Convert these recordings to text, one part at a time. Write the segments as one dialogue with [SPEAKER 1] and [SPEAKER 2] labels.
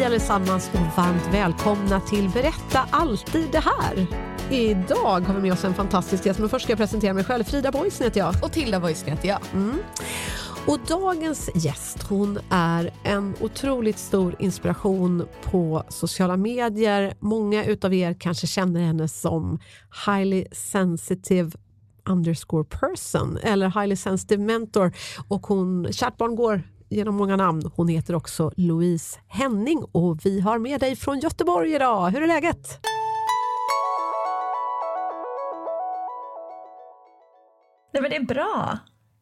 [SPEAKER 1] Hej allesammans och varmt välkomna till Berätta alltid det här. Idag har vi med oss en fantastisk gäst, men först ska jag presentera mig själv. Frida Boisen heter jag.
[SPEAKER 2] Och Tilda Boisen heter jag.
[SPEAKER 1] Och dagens gäst hon är en otroligt stor inspiration på sociala medier. Många utav er kanske känner henne som highly sensitive underscore person eller highly sensitive mentor och hon, kärt barn går genom många namn. Hon heter också Louise Henning och vi har med dig från Göteborg idag. Hur är läget?
[SPEAKER 2] Nej, men det är bra.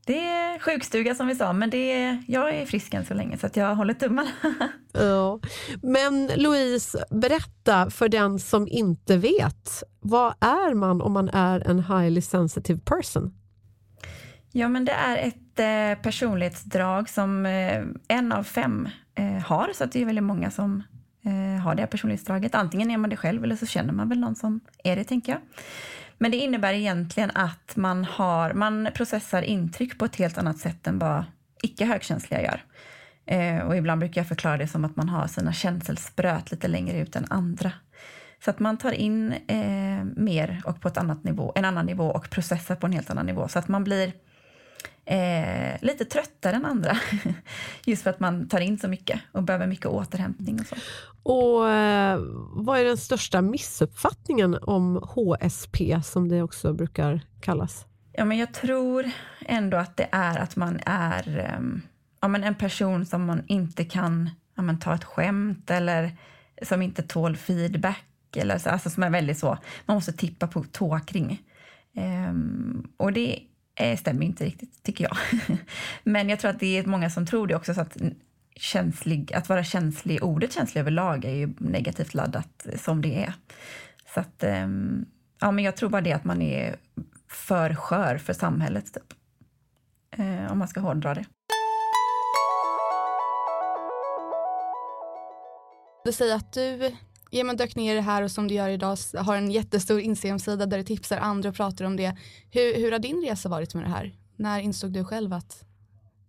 [SPEAKER 2] Det är sjukstuga som vi sa, men det är, jag är frisk än så länge så att jag håller tummarna.
[SPEAKER 1] Ja. Men Louise, berätta för den som inte vet. Vad är man om man är en highly sensitive person?
[SPEAKER 2] Ja, men det är ett eh, personlighetsdrag som eh, en av fem eh, har, så att det är väldigt många som eh, har det här personlighetsdraget. Antingen är man det själv eller så känner man väl någon som är det, tänker jag. Men det innebär egentligen att man, har, man processar intryck på ett helt annat sätt än vad icke högkänsliga gör. Eh, och ibland brukar jag förklara det som att man har sina känselspröt lite längre ut än andra. Så att man tar in eh, mer och på ett annat nivå, en annan nivå och processar på en helt annan nivå. Så att man blir eh, lite tröttare än andra. Just för att man tar in så mycket och behöver mycket återhämtning och så.
[SPEAKER 1] Och eh, vad är den största missuppfattningen om HSP som det också brukar kallas?
[SPEAKER 2] Ja, men jag tror ändå att det är att man är um, ja, men en person som man inte kan ja, men ta ett skämt eller som inte tål feedback. Eller så, alltså som är väldigt så, man måste tippa på tå kring. Um, och det eh, stämmer inte riktigt, tycker jag. men jag tror att det är många som tror det också. Så att känslig, att vara känslig, ordet känslig överlag är ju negativt laddat eh, som det är. Så att, ehm, ja, men jag tror bara det att man är för skör för samhället, typ. Eh, om man ska hårdra det.
[SPEAKER 3] Du säger att du ja, men dök ner i det här och som du gör idag har en jättestor Instagram-sida där du tipsar andra och pratar om det. Hur, hur har din resa varit med det här? När insåg du själv att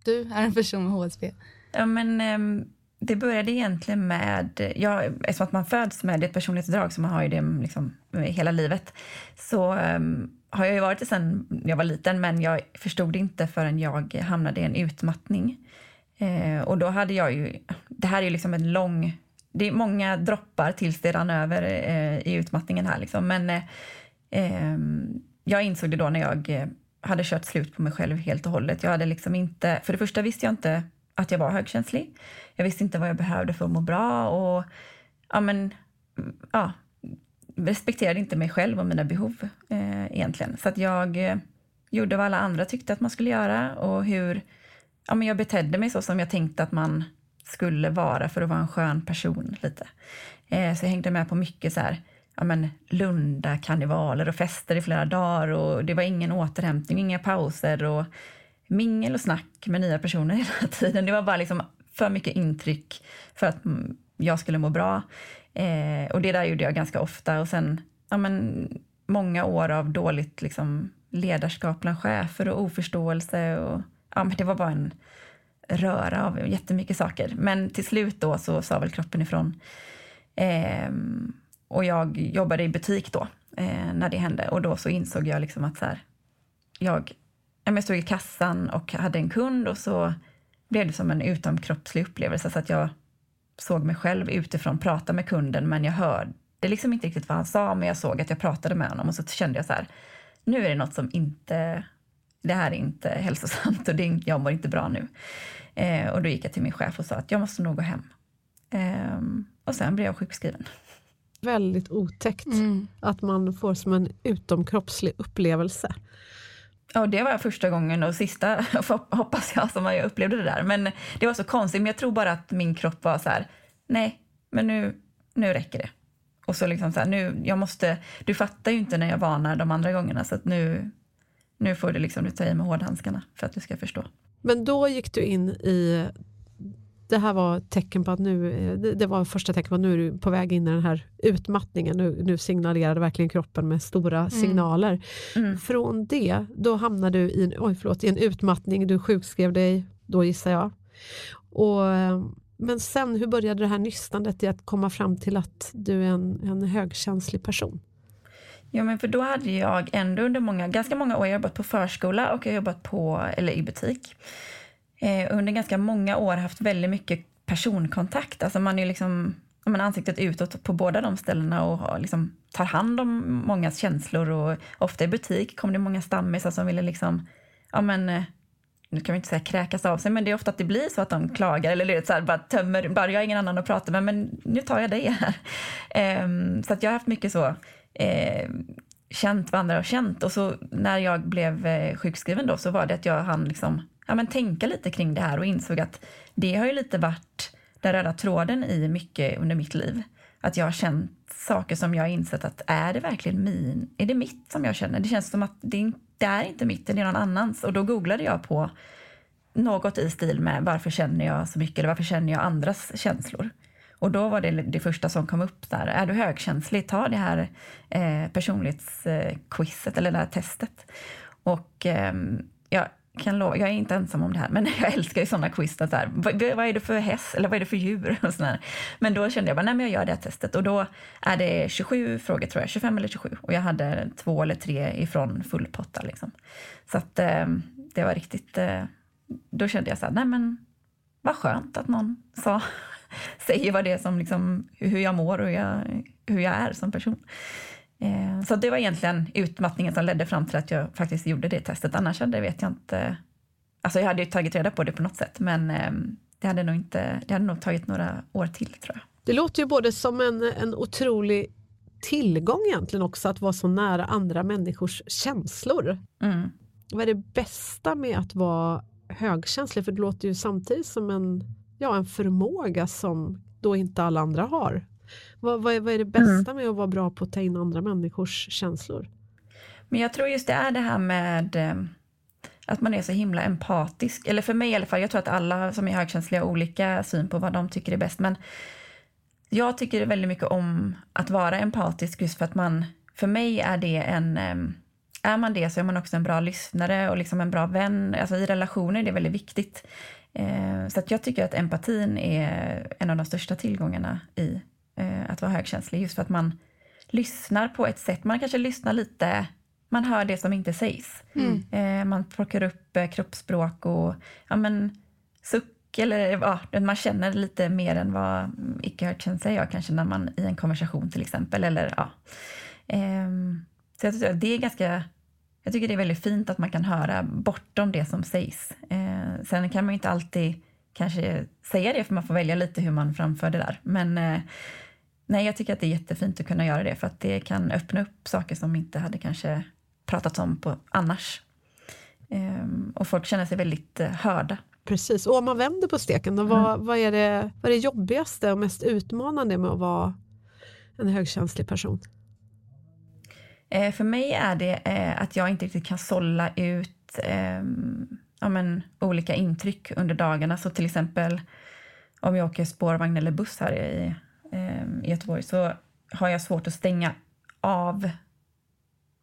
[SPEAKER 3] du är en person med HSP?
[SPEAKER 2] Ja, men, um, det började egentligen med, ja, eftersom att man föds med ett personlighetsdrag så man har ju det liksom, hela livet, så um, har jag ju varit det sen jag var liten men jag förstod det inte förrän jag hamnade i en utmattning. Eh, och då hade jag ju, det här är ju liksom en lång, det är många droppar tills det rann över eh, i utmattningen här liksom. Men eh, ehm, jag insåg det då när jag eh, hade kört slut på mig själv helt och hållet. Jag hade liksom inte, för det första visste jag inte att jag var högkänslig. Jag visste inte vad jag behövde för att må bra och ja men, ja, respekterade inte mig själv och mina behov eh, egentligen. Så att jag eh, gjorde vad alla andra tyckte att man skulle göra och hur ja, men jag betedde mig så som jag tänkte att man skulle vara för att vara en skön person lite. Eh, så jag hängde med på mycket så här, ja men lunda karnevaler och fester i flera dagar och det var ingen återhämtning, inga pauser och mingel och snack med nya personer hela tiden. Det var bara liksom för mycket intryck för att mm, jag skulle må bra. Eh, och det där gjorde jag ganska ofta. Och sen ja, men, många år av dåligt liksom, ledarskap bland chefer och oförståelse. Och, ja, men det var bara en röra av jättemycket saker. Men till slut då så sa väl kroppen ifrån. Eh, och jag jobbade i butik då. eh, när det hände. Och då så insåg jag liksom att så här, jag, jag stod i kassan och hade en kund och så blev det som en utomkroppslig upplevelse. Så att jag såg mig själv utifrån prata med kunden men jag hörde liksom inte riktigt vad han sa men jag såg att jag pratade med honom och så kände jag så här, nu är det något som inte, det här är inte hälsosamt och det är, jag mår inte bra nu. Eh, och då gick jag till min chef och sa att jag måste nog gå hem. Eh, och sen blev jag sjukskriven.
[SPEAKER 1] Väldigt otäckt mm. att man får som en utomkroppslig upplevelse.
[SPEAKER 2] Ja, det var första gången och sista, hoppas jag, som jag upplevde det där. Men det var så konstigt, men jag tror bara att min kropp var så här, nej, men nu, nu räcker det. Och så liksom så här, nu, jag måste, du fattar ju inte när jag varnar de andra gångerna, så att nu, nu får du liksom, du ta i med hårdhandskarna för att du ska förstå.
[SPEAKER 1] Men då gick du in i det här var tecken på att nu, det var första tecken på att nu är du på väg in i den här utmattningen. Nu, nu signalerade verkligen kroppen med stora mm. signaler. Mm. Från det, då hamnade du i en, oj, förlåt, i en utmattning, du sjukskrev dig, då gissar jag. Och, men sen, hur började det här nystandet i att komma fram till att du är en, en högkänslig person?
[SPEAKER 2] Ja, men för då hade jag ändå under många, ganska många år jobbat på förskola och jag jobbat på, eller i butik eh, under ganska många år haft väldigt mycket personkontakt. Alltså man är liksom man ansiktet utåt på båda de ställena och liksom tar hand om mångas känslor. Och ofta i butik kom det många stammisar som ville liksom, ja men, eh, nu kan vi inte säga kräkas av sig, men det är ofta att det blir så att de klagar eller det så här, bara tömmer, bara jag har ingen annan att prata med, men nu tar jag dig här. Um, så att jag har haft mycket så, eh, känt vad andra har känt. Och så när jag blev eh, sjukskriven då så var det att jag hann liksom ja, men tänka lite kring det här och insåg att det har ju lite varit den röda tråden i mycket under mitt liv. Att jag har känt saker som jag har insett att är det verkligen min, är det mitt som jag känner? Det känns som att det, det är inte mitt, det är någon annans. Och då googlade jag på något i stil med varför känner jag så mycket eller varför känner jag andras känslor? Och då var det det första som kom upp där. Är du högkänslig, ta det här eh, personlighetsquizet eh, eller det här testet. Och eh, jag kan lova, jag är inte ensam om det här, men jag älskar ju sådana quiz. Så här, vad, vad, är det för häst eller vad är det för djur? Och sådär. Men då kände jag bara, nej men jag gör det här testet och då är det 27 frågor tror jag, 25 eller 27 och jag hade två eller tre ifrån full potta liksom. Så att eh, det var riktigt, eh, då kände jag så här, nej men vad skönt att någon sa, säger vad det är som liksom, hur jag mår och hur jag, hur jag är som person. Eh, så det var egentligen utmattningen som ledde fram till att jag faktiskt gjorde det testet. Annars hade vet jag inte... Alltså jag hade ju tagit reda på det på något sätt, men eh, det hade nog, inte, det hade nog tagit några år till tror jag.
[SPEAKER 1] Det låter ju både som en, en otrolig tillgång egentligen också att vara så nära andra människors känslor. Mm. Vad är det bästa med att vara högkänslig? För det låter ju samtidigt som en, ja, en förmåga som då inte alla andra har. Vad, vad, är, vad är det bästa mm. med att vara bra på att ta in andra människors känslor?
[SPEAKER 2] Men jag tror just det är det här med eh, att man är så himla empatisk. Eller för mig i alla fall, jag tror att alla som är högkänsliga har olika syn på vad de tycker är bäst. Men jag tycker väldigt mycket om att vara empatisk just för att man, för mig är det en, eh, är man det så är man också en bra lyssnare och liksom en bra vän. Alltså i relationer är det väldigt viktigt. Eh, så att jag tycker att empatin är en av de största tillgångarna i eh, att vara högkänslig just för att man lyssnar på ett sätt. Man kanske lyssnar lite, man hör det som inte sägs. Mm. Eh, man plockar upp kroppsspråk och ja, men, suck eller ja, man känner lite mer än vad icke högkänsliga gör kanske när man i en konversation till exempel. Eller, ja. Eh, så jag tycker det är ganska jag tycker det är väldigt fint att man kan höra bortom det som sägs. Eh, sen kan man ju inte alltid kanske säga det, för man får välja lite hur man framför det där. Men eh, Nej, jag tycker att det är jättefint att kunna göra det för att det kan öppna upp saker som inte hade kanske pratats om på annars. Ehm, och folk känner sig väldigt eh, hörda.
[SPEAKER 1] Precis, och om man vänder på steken, då, vad, mm. vad, är det, vad är det jobbigaste och mest utmanande med att vara en högkänslig person?
[SPEAKER 2] Eh, för mig är det eh, att jag inte riktigt kan sålla ut eh, ja, men, olika intryck under dagarna. Så till exempel om jag åker spårvagn eller buss här i eh, i Göteborg så har jag svårt att stänga av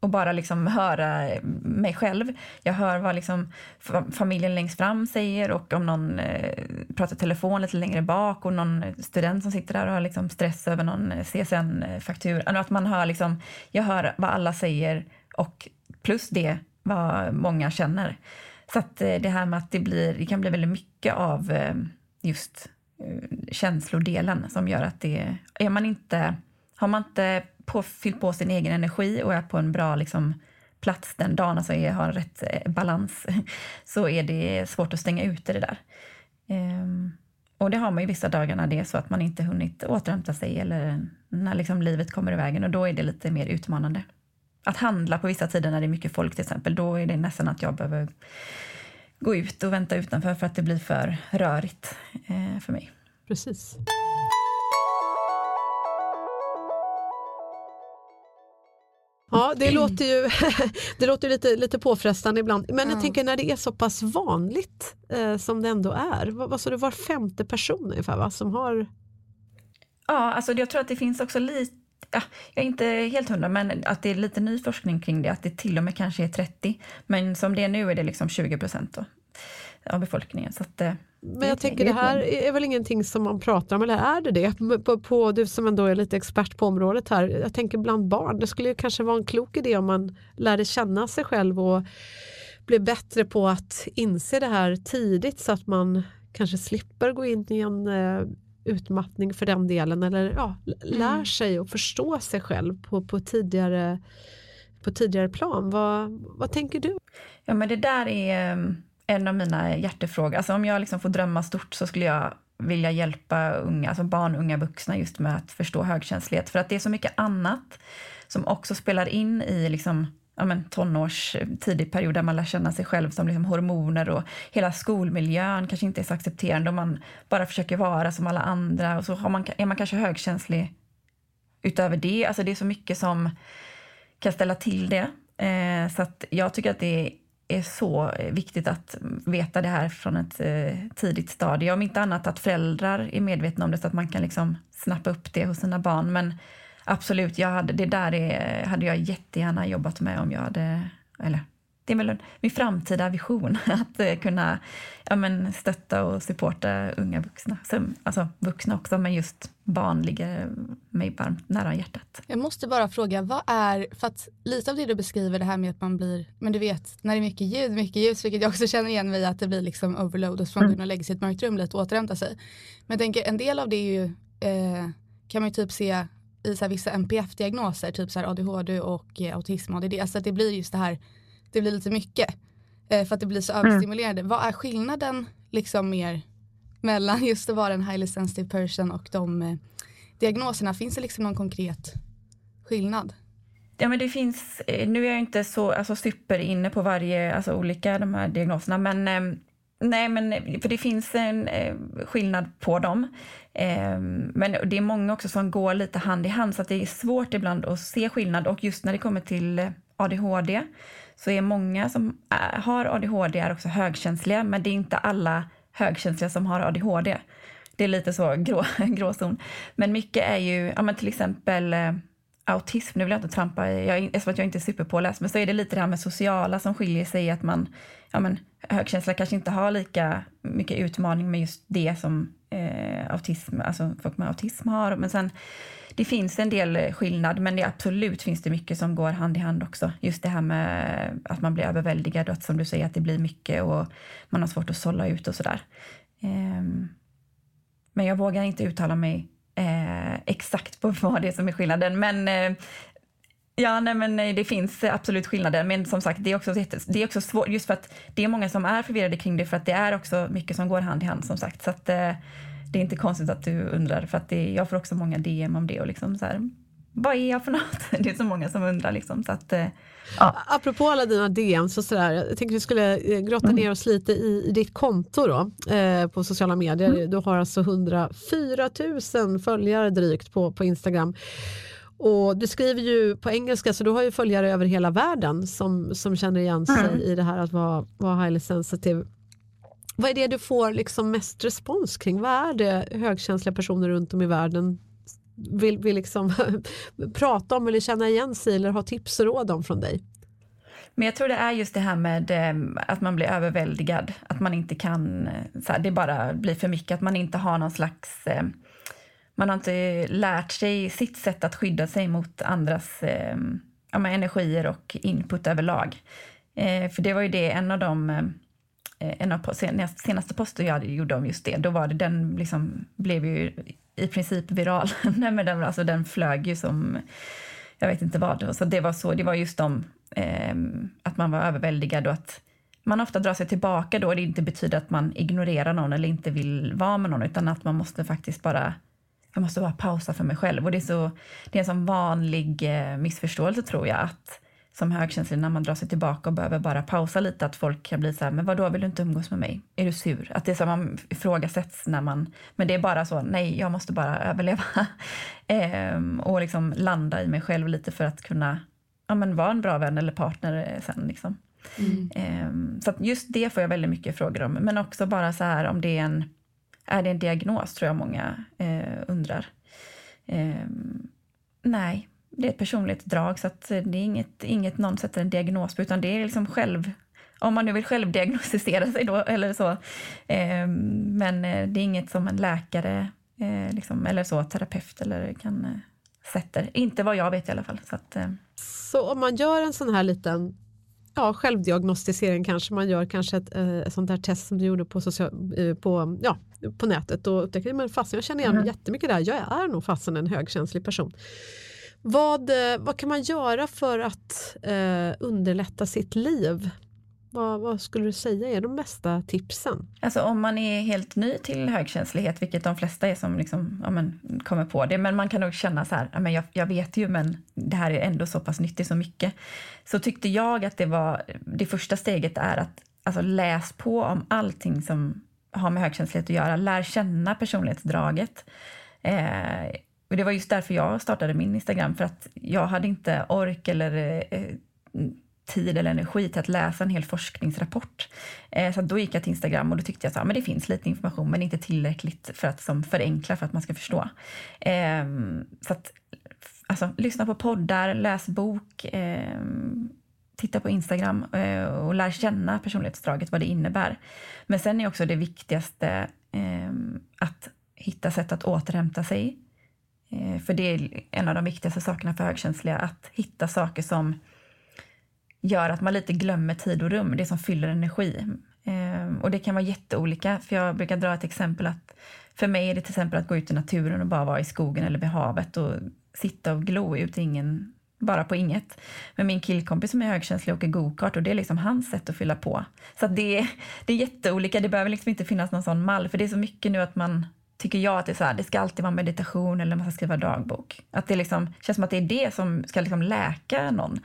[SPEAKER 2] och bara liksom höra mig själv. Jag hör vad liksom familjen längst fram säger och om någon eh, pratar telefon lite längre bak och någon student som sitter där och har liksom stress över någon eh, CSN-faktura. Alltså att man hör liksom, jag hör vad alla säger och plus det vad många känner. Så att eh, det här med att det, blir, det kan bli väldigt mycket av just känslodelen som gör att det är man inte, har man inte på, fyllt på sin egen energi och är på en bra liksom, plats den dagen, alltså jag har rätt eh, balans, så är det svårt att stänga ute det där. Ehm, och det har man ju vissa dagar när det är så att man inte hunnit återhämta sig eller när liksom livet kommer i vägen och då är det lite mer utmanande att handla på vissa tider när det är mycket folk till exempel, då är det nästan att jag behöver gå ut och vänta utanför för att det blir för rörigt eh, för mig.
[SPEAKER 1] Precis. Ja, det låter ju det låter lite, lite påfrestande ibland. Men jag tänker när det är så pass vanligt eh, som det ändå är. Vad, vad sa du, var femte person ungefär va, som har?
[SPEAKER 2] Ja, alltså jag tror att det finns också lite ja, jag är inte helt hundra, men att det är lite ny forskning kring det, att det till och med kanske är 30. Men som det är nu är det liksom 20 procent av befolkningen. Så att, eh,
[SPEAKER 1] men jag tänker det här är väl ingenting som man pratar om, eller är det det? På, på, du som ändå är lite expert på området här, jag tänker bland barn, det skulle ju kanske vara en klok idé om man lärde känna sig själv och blev bättre på att inse det här tidigt så att man kanske slipper gå in i en eh, utmattning för den delen eller ja, lär mm. sig och förstå sig själv på, på, tidigare, på tidigare plan. Vad, vad tänker du?
[SPEAKER 2] Ja men det där är mm, en av mina hjärtefrågor. Alltså om jag liksom får drömma stort så skulle jag vilja hjälpa unga, alltså barn, unga vuxna just med att förstå högkänslighet. För att det är så mycket annat som också spelar in i liksom ja, men, tonårs eh, tidig period där man lär känna sig själv som liksom hormoner och hela skolmiljön kanske inte är så accepterande och man bara försöker vara som alla andra och så har man, är man kanske högkänslig utöver det. Alltså det är så mycket som kan ställa till det. Eh, så att jag tycker att det är så viktigt att veta det här från ett eh, tidigt stadie. Om inte annat att föräldrar är medvetna om det så att man kan liksom snappa upp det hos sina barn. Men absolut, jag hade, det där är, hade jag jättegärna jobbat med om jag hade, eller det är väl min framtida vision, att eh, kunna ja, men, stötta och supporta unga vuxna. Som, alltså vuxna också, men just barn ligger mig varmt nära hjärtat.
[SPEAKER 3] Jag måste bara fråga, vad är, för att lite av det du beskriver, det här med att man blir, men du vet, när det är mycket ljud, mycket ljus, vilket jag också känner igen mig att det blir liksom overload och så får man gå in och lägga sig i ett mörkt rum lite och återhämta sig. Men jag tänker, en del av det är ju, eh, kan man ju typ se i så vissa NPF-diagnoser, typ så ADHD och eh, autism och ADD, alltså att det blir just det här, det blir lite mycket. Eh, för att det blir så mm. överstimulerande. Vad är skillnaden liksom mer mellan just att vara en highly sensitive person och de eh, diagnoserna? Finns det liksom någon konkret skillnad?
[SPEAKER 2] Ja, men det finns, eh, nu är jag inte så alltså, super inne på varje, alltså olika de här diagnoserna, men Nej, men för det finns en skillnad på dem. Men det är många också som går lite hand i hand så att det är svårt ibland att se skillnad och just när det kommer till ADHD så är många som äh, har ADHD är också högkänsliga men det är inte alla högkänsliga som har ADHD. Det är lite så grå, gråzon. Men mycket är ju, ja men till exempel eh, autism, nu vill jag inte trampa i, jag, eftersom jag inte är superpåläst, men så är det lite det här med sociala som skiljer sig att man, ja men högkänsla kanske inte har lika mycket utmaning med just det som eh, autism, alltså folk med autism har. Men sen, det finns en del skillnad, men det absolut finns det mycket som går hand i hand också. Just det här med att man blir överväldigad och att som du säger att det blir mycket och man har svårt att sålla ut och sådär. Eh, men jag vågar inte uttala mig eh, exakt på vad det är som är skillnaden. Men eh, Ja, nej, men nej, det finns absolut skillnader, men som sagt, det är också, det är också svårt, just för att det är många som är förvirrade kring det, för att det är också mycket som går hand i hand, som sagt. Så att, eh, det är inte konstigt att du undrar, för att det, jag får också många DM om det och liksom så här, vad är jag för något? Det är så många som undrar liksom, så att eh,
[SPEAKER 1] Ja. Apropå alla dina DM, så sådär, jag tänkte vi skulle eh, grotta ner oss lite i, i ditt konto då, eh, på sociala medier. Mm. Du har alltså 104 000 följare drygt på, på Instagram. Och du skriver ju på engelska så du har ju följare över hela världen som, som känner igen sig mm. i det här att vara, vara highly sensitive. Vad är det du får liksom mest respons kring? Vad är det högkänsliga personer runt om i världen vill, vill liksom prata om eller känna igen sig eller ha tips och råd om från dig?
[SPEAKER 2] Men jag tror det är just det här med eh, att man blir överväldigad. Att man inte kan, eh, så här, det bara blir för mycket. Att man inte har någon slags... Man har inte lärt sig sitt sätt att skydda sig mot andras eh, ja, energier och input överlag. Eh, för det var ju det, en av de eh, en av senaste poster jag gjorde om just det, då var det den liksom blev ju i princip viral. Nej, men den, alltså, den flög ju som jag vet inte vad. Så det var så, det var just de, eh, att man var överväldigad och att man ofta drar sig tillbaka då. Det inte betyder att man ignorerar någon eller inte vill vara med någon, utan att man måste faktiskt bara jag måste bara pausa för mig själv. Och det är, så, det är en sån vanlig eh, missförståelse tror jag, att som högkänslig när man drar sig tillbaka och behöver bara pausa lite, att folk kan bli så här, men vadå, vill du inte umgås med mig? Är du sur? Att det är så man ifrågasätts när man, men det är bara så, nej, jag måste bara överleva. ehm, och liksom landa i mig själv lite för att kunna ja, men vara en bra vän eller partner eh, sen. Liksom. Mm. Ehm, så just det får jag väldigt mycket frågor om, men också bara så här om det är en, är det en diagnos, tror jag många eh, undrar. Eh, nej, det är ett personligt drag så att eh, det är inget, inget någon sätter en diagnos på utan det är liksom själv om man nu vill självdiagnostisera sig då eller så. Ehm, eh, men det är inget som en läkare eh, liksom, eller så, terapeut eller kan eh, sätter. Inte vad jag vet i alla fall. Så, att, eh.
[SPEAKER 1] så om man gör en sån här liten ja, självdiagnostisering kanske man gör kanske ett, eh, ett sånt där test som du gjorde på, social, eh, på, ja, på nätet och upptäcker men fasen jag känner igen mm. jättemycket där, jag är nog fasen en högkänslig person. Vad, eh, vad kan man göra för att eh, underlätta sitt liv? Vad, vad, skulle du säga är de bästa tipsen?
[SPEAKER 2] Alltså om man är helt ny till högkänslighet, vilket de flesta är som liksom, ja, men, kommer på det, men man kan nog känna så här, ja, men jag, jag vet ju men det här är ändå så pass nyttigt så mycket. Så tyckte jag att det var, det första steget är att alltså, läs på om allting som har med högkänslighet att göra. Lär känna personlighetsdraget. Eh, och det var just därför jag startade min Instagram, för att jag hade inte ork eller eh, tid eller energi till att läsa en hel forskningsrapport. Eh, så då gick jag till Instagram och då tyckte jag att ah, det finns lite information men inte tillräckligt för att som förenkla för att man ska förstå. Eh, så att, alltså, lyssna på poddar, läs bok, eh, titta på Instagram eh, och lär känna personlighetsdraget, vad det innebär. Men sen är också det viktigaste ehm, att hitta sätt att återhämta sig Eh, för det är en av de viktigaste sakerna för högkänsliga, att hitta saker som gör att man lite glömmer tid och rum, det som fyller energi. Eh, och det kan vara jätteolika, för jag brukar dra ett exempel att för mig är det till exempel att gå ut i naturen och bara vara i skogen eller vid havet och sitta och glo ut ingen, bara på inget. Men min killkompis som är högkänslig åker gokart och det är liksom hans sätt att fylla på. Så det, är, det är jätteolika, det behöver liksom inte finnas någon sån mall, för det är så mycket nu att man tycker jag att det är så här, det ska alltid vara meditation eller man ska skriva dagbok. Att det liksom, känns som att det är det som ska liksom läka någon.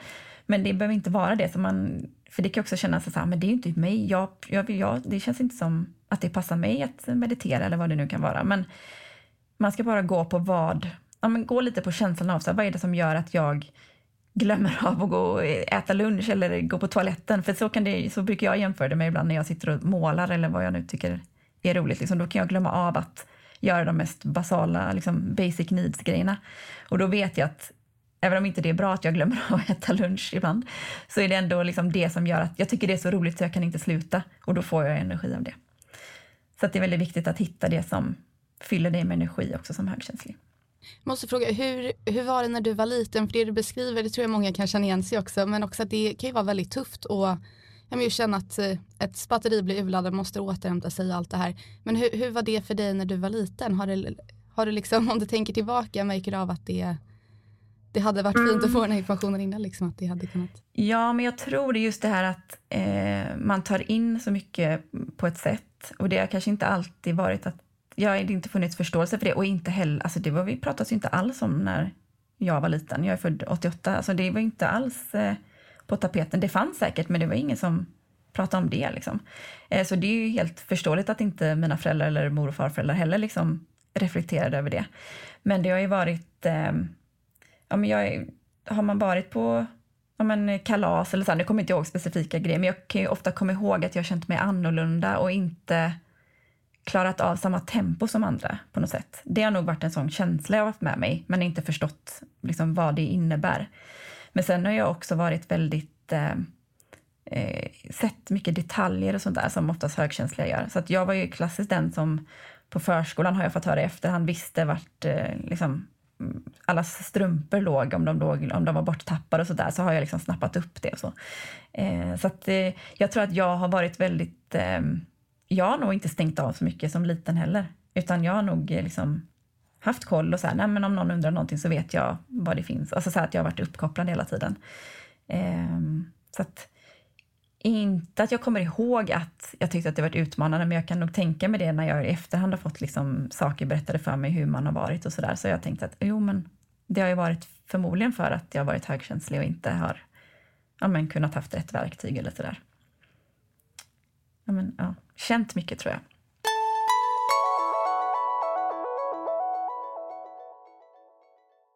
[SPEAKER 2] Men det behöver inte vara det. Så man, för det kan också kännas så här, men det är ju inte mig. Jag, jag, jag, det känns inte som att det passar mig att meditera eller vad det nu kan vara. Men man ska bara gå på vad, ja, men gå lite på känslan av så här, vad är det som gör att jag glömmer av att gå och äta lunch eller gå på toaletten. För så, kan det, så brukar jag jämföra det med ibland när jag sitter och målar eller vad jag nu tycker är roligt. Liksom, då kan jag glömma av att göra de mest basala liksom basic needs-grejerna. Och då vet jag att även om inte det är bra att jag glömmer att äta lunch ibland, så är det ändå liksom det som gör att jag tycker det är så roligt så jag kan inte sluta och då får jag energi av det. Så det är väldigt viktigt att hitta det som fyller dig med energi också som högkänslig.
[SPEAKER 3] Jag måste fråga, hur, hur var det när du var liten? För det du beskriver, det tror jag många kan känna igen sig också, men också att det kan ju vara väldigt tufft och jag känna att eh, ett batteri blir urladdat, måste återhämta sig och allt det här. Men hur, hur var det för dig när du var liten? Har du, har du liksom, om du tänker tillbaka, märker du av att det, det hade varit fint att få den här informationen innan? Liksom, att det hade kunnat...
[SPEAKER 2] Ja, men jag tror det är just det här att eh, man tar in så mycket på ett sätt och det har kanske inte alltid varit att jag har inte funnits förståelse för det och inte heller, alltså det var, vi pratade ju inte alls om när jag var liten. Jag är född 88, alltså det var inte alls eh, på tapeten. Det fanns säkert, men det var ingen som pratade om det. Liksom. Eh, så det är ju helt förståeligt att inte mina föräldrar eller mor och farföräldrar heller liksom reflekterade över det. Men det har ju varit... Ja, men jag, har man varit på ja, men kalas eller så, nu kommer jag inte ihåg specifika grejer, men jag kan ju ofta komma ihåg att jag känt mig annorlunda och inte klarat av samma tempo som andra på något sätt. Det har nog varit en sån känsla jag har haft med mig, men inte förstått liksom, vad det innebär. Men sen har jag också varit väldigt eh, eh, sett mycket detaljer och sånt där som oftast högkänsliga gör. Så att jag var ju klassiskt den som på förskolan har jag fått höra i efterhand visste vart eh, liksom, alla strumpor låg, om de, låg, om de var borttappade och sådär så har jag liksom snappat upp det och så. Eh, så att eh, jag tror att jag har varit väldigt... Eh, jag har nog inte stängt av så mycket som liten heller, utan jag har nog eh, liksom haft koll och så här, nej men om någon undrar någonting så vet jag vad det finns. Alltså så här att jag har varit uppkopplad hela tiden. Ehm, så att inte att jag kommer ihåg att jag tyckte att det var utmanande, men jag kan nog tänka mig det när jag i efterhand har fått liksom saker berättade för mig hur man har varit och sådär. Så jag tänkte att jo, men det har ju varit förmodligen för att jag har varit högkänslig och inte har ja, men, kunnat haft rätt verktyg eller sådär. Ja, men, ja, känt mycket tror jag.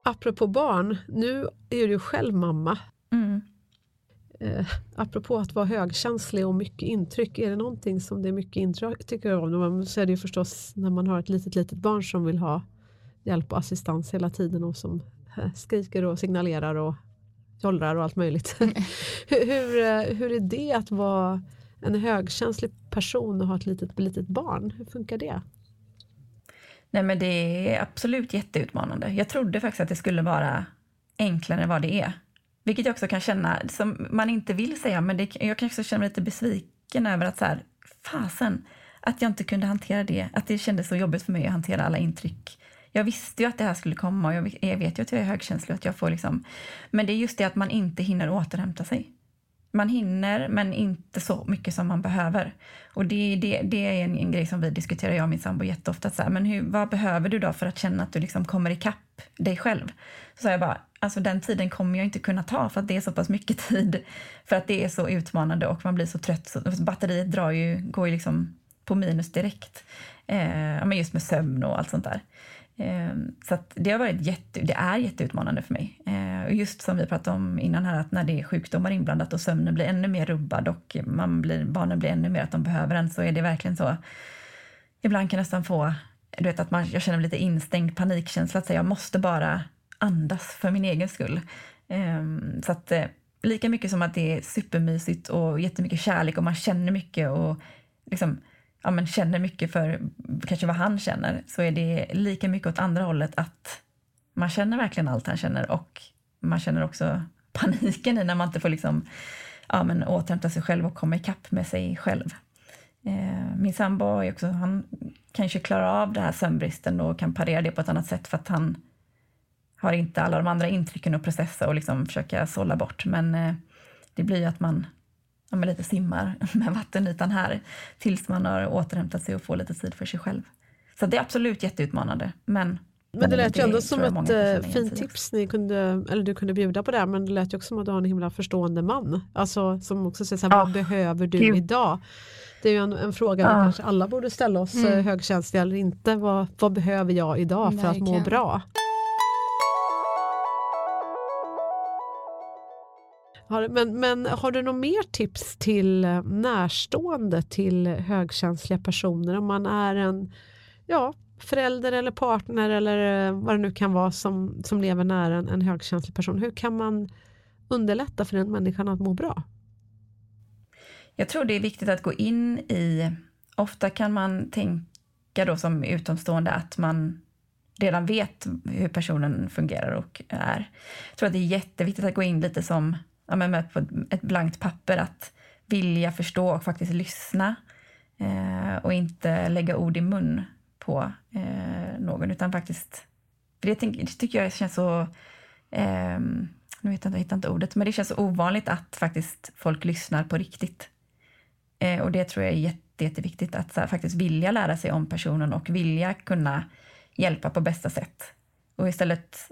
[SPEAKER 1] Apropå barn, nu är du själv mamma. Eh, apropå att vara högkänslig och mycket intryck, är det någonting som det är mycket intryck om? Så är det ju förstås när man har ett litet, litet barn som vill ha hjälp och assistans hela tiden och som eh, skriker och signalerar och jollrar och allt möjligt. hur, hur, eh, hur är det att vara en högkänslig person och ha ett litet, litet barn? Hur funkar det?
[SPEAKER 2] Nej, men det är absolut jätteutmanande. Jag trodde faktiskt att det skulle vara enklare än vad det är. Vilket jag också kan känna, som man inte vill säga, men det, jag kan också känna mig lite besviken över att så här, fasen, att jag inte kunde hantera det. Att det kändes så jobbigt för mig att hantera alla intryck. Jag visste ju att det här skulle komma och jag, jag vet ju att jag är högkänslig och att jag får liksom... Men det är just det att man inte hinner återhämta sig. Man hinner, men inte så mycket som man behöver. Och det, det, det är en, en grej som vi diskuterar, jag och min sambo, jätteofta. Så här, men hur, vad behöver du då för att känna att du liksom kommer ikapp dig själv? Så sa jag bara, alltså den tiden kommer jag inte kunna ta för att det är så pass mycket tid. För att det är så utmanande och man blir så trött. Så, batteriet drar ju, går ju liksom på minus direkt. Eh, men just med sömn och allt sånt där. Ehm, så det har varit jätte, det är jätteutmanande för mig. Ehm, och just som vi pratade om innan här, att när det är sjukdomar inblandat och sömnen blir ännu mer rubbad och man blir, barnen blir ännu mer att de behöver en, så är det verkligen så. Ibland kan jag nästan få, du vet att man, jag känner lite instängd panikkänsla, att säga jag måste bara andas för min egen skull. Ehm, så att eh, lika mycket som att det är supermysigt och jättemycket kärlek och man känner mycket och liksom, ja, men känner mycket för kanske vad han känner så är det lika mycket åt andra hållet att man känner verkligen allt han känner och man känner också paniken i när man inte får liksom, ja, men återhämta sig själv och komma ikapp med sig själv. Eh, min sambo är också, han kanske klarar av det här sömnbristen och kan parera det på ett annat sätt för att han har inte alla de andra intrycken att processa och liksom försöka sålla bort. Men eh, det blir ju att man ja, lite simmar med vattenytan här tills man har återhämtat sig och får lite tid för sig själv. Så det är absolut jätteutmanande. Men,
[SPEAKER 1] men det lät ju ändå som ett äh, fint tips ni kunde, eller du kunde bjuda på det, men det lät ju också som att du har en himla förstående man. Alltså som också säger så här, ja. vad behöver du Gud. idag? Det är ju en, en fråga ja. vi kanske alla borde ställa oss, mm. högkänsliga eller inte. Vad, vad behöver jag idag för Verkligen. att må bra? Men, men har du något mer tips till eh, närstående till högkänsliga personer? Om man är en ja, förälder eller partner eller eh, vad det nu kan vara som, som lever nära en, en högkänslig person. Hur kan man underlätta för den människan att må bra?
[SPEAKER 2] Jag tror det är viktigt att gå in i... Ofta kan man tänka då som utomstående att man redan vet hur personen fungerar och är. Jag tror att det är jätteviktigt att gå in lite som ja, men med på ett blankt papper att vilja förstå och faktiskt lyssna eh, och inte lägga ord i mun på eh, någon utan faktiskt... För det, det tycker jag känns så... Eh, nu hittar jag, jag hittar inte ordet, men det känns så ovanligt att faktiskt folk lyssnar på riktigt. Eh, och det tror jag är jätte, jätteviktigt, att här, faktiskt vilja lära sig om personen och vilja kunna hjälpa på bästa sätt. Och istället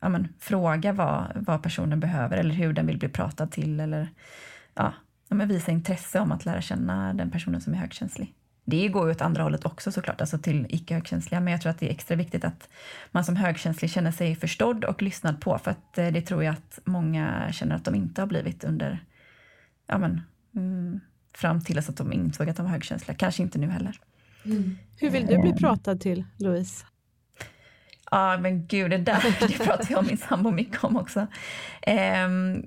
[SPEAKER 2] ja, men, fråga vad, vad personen behöver eller hur den vill bli pratad till eller ja, ja, men visa intresse om att lära känna den personen som är högkänslig. Det går ju åt andra hållet också såklart, alltså till icke högkänsliga, men jag tror att det är extra viktigt att man som högkänslig känner sig förstådd och lyssnad på, för att eh, det tror jag att många känner att de inte har blivit under, ja men, mm, fram till att de insåg att de var högkänsliga. Kanske inte nu heller.
[SPEAKER 1] Hur vill du bli pratad till, Louise?
[SPEAKER 2] Ja, men gud, det där det pratar jag och min sambo mycket om också. Um,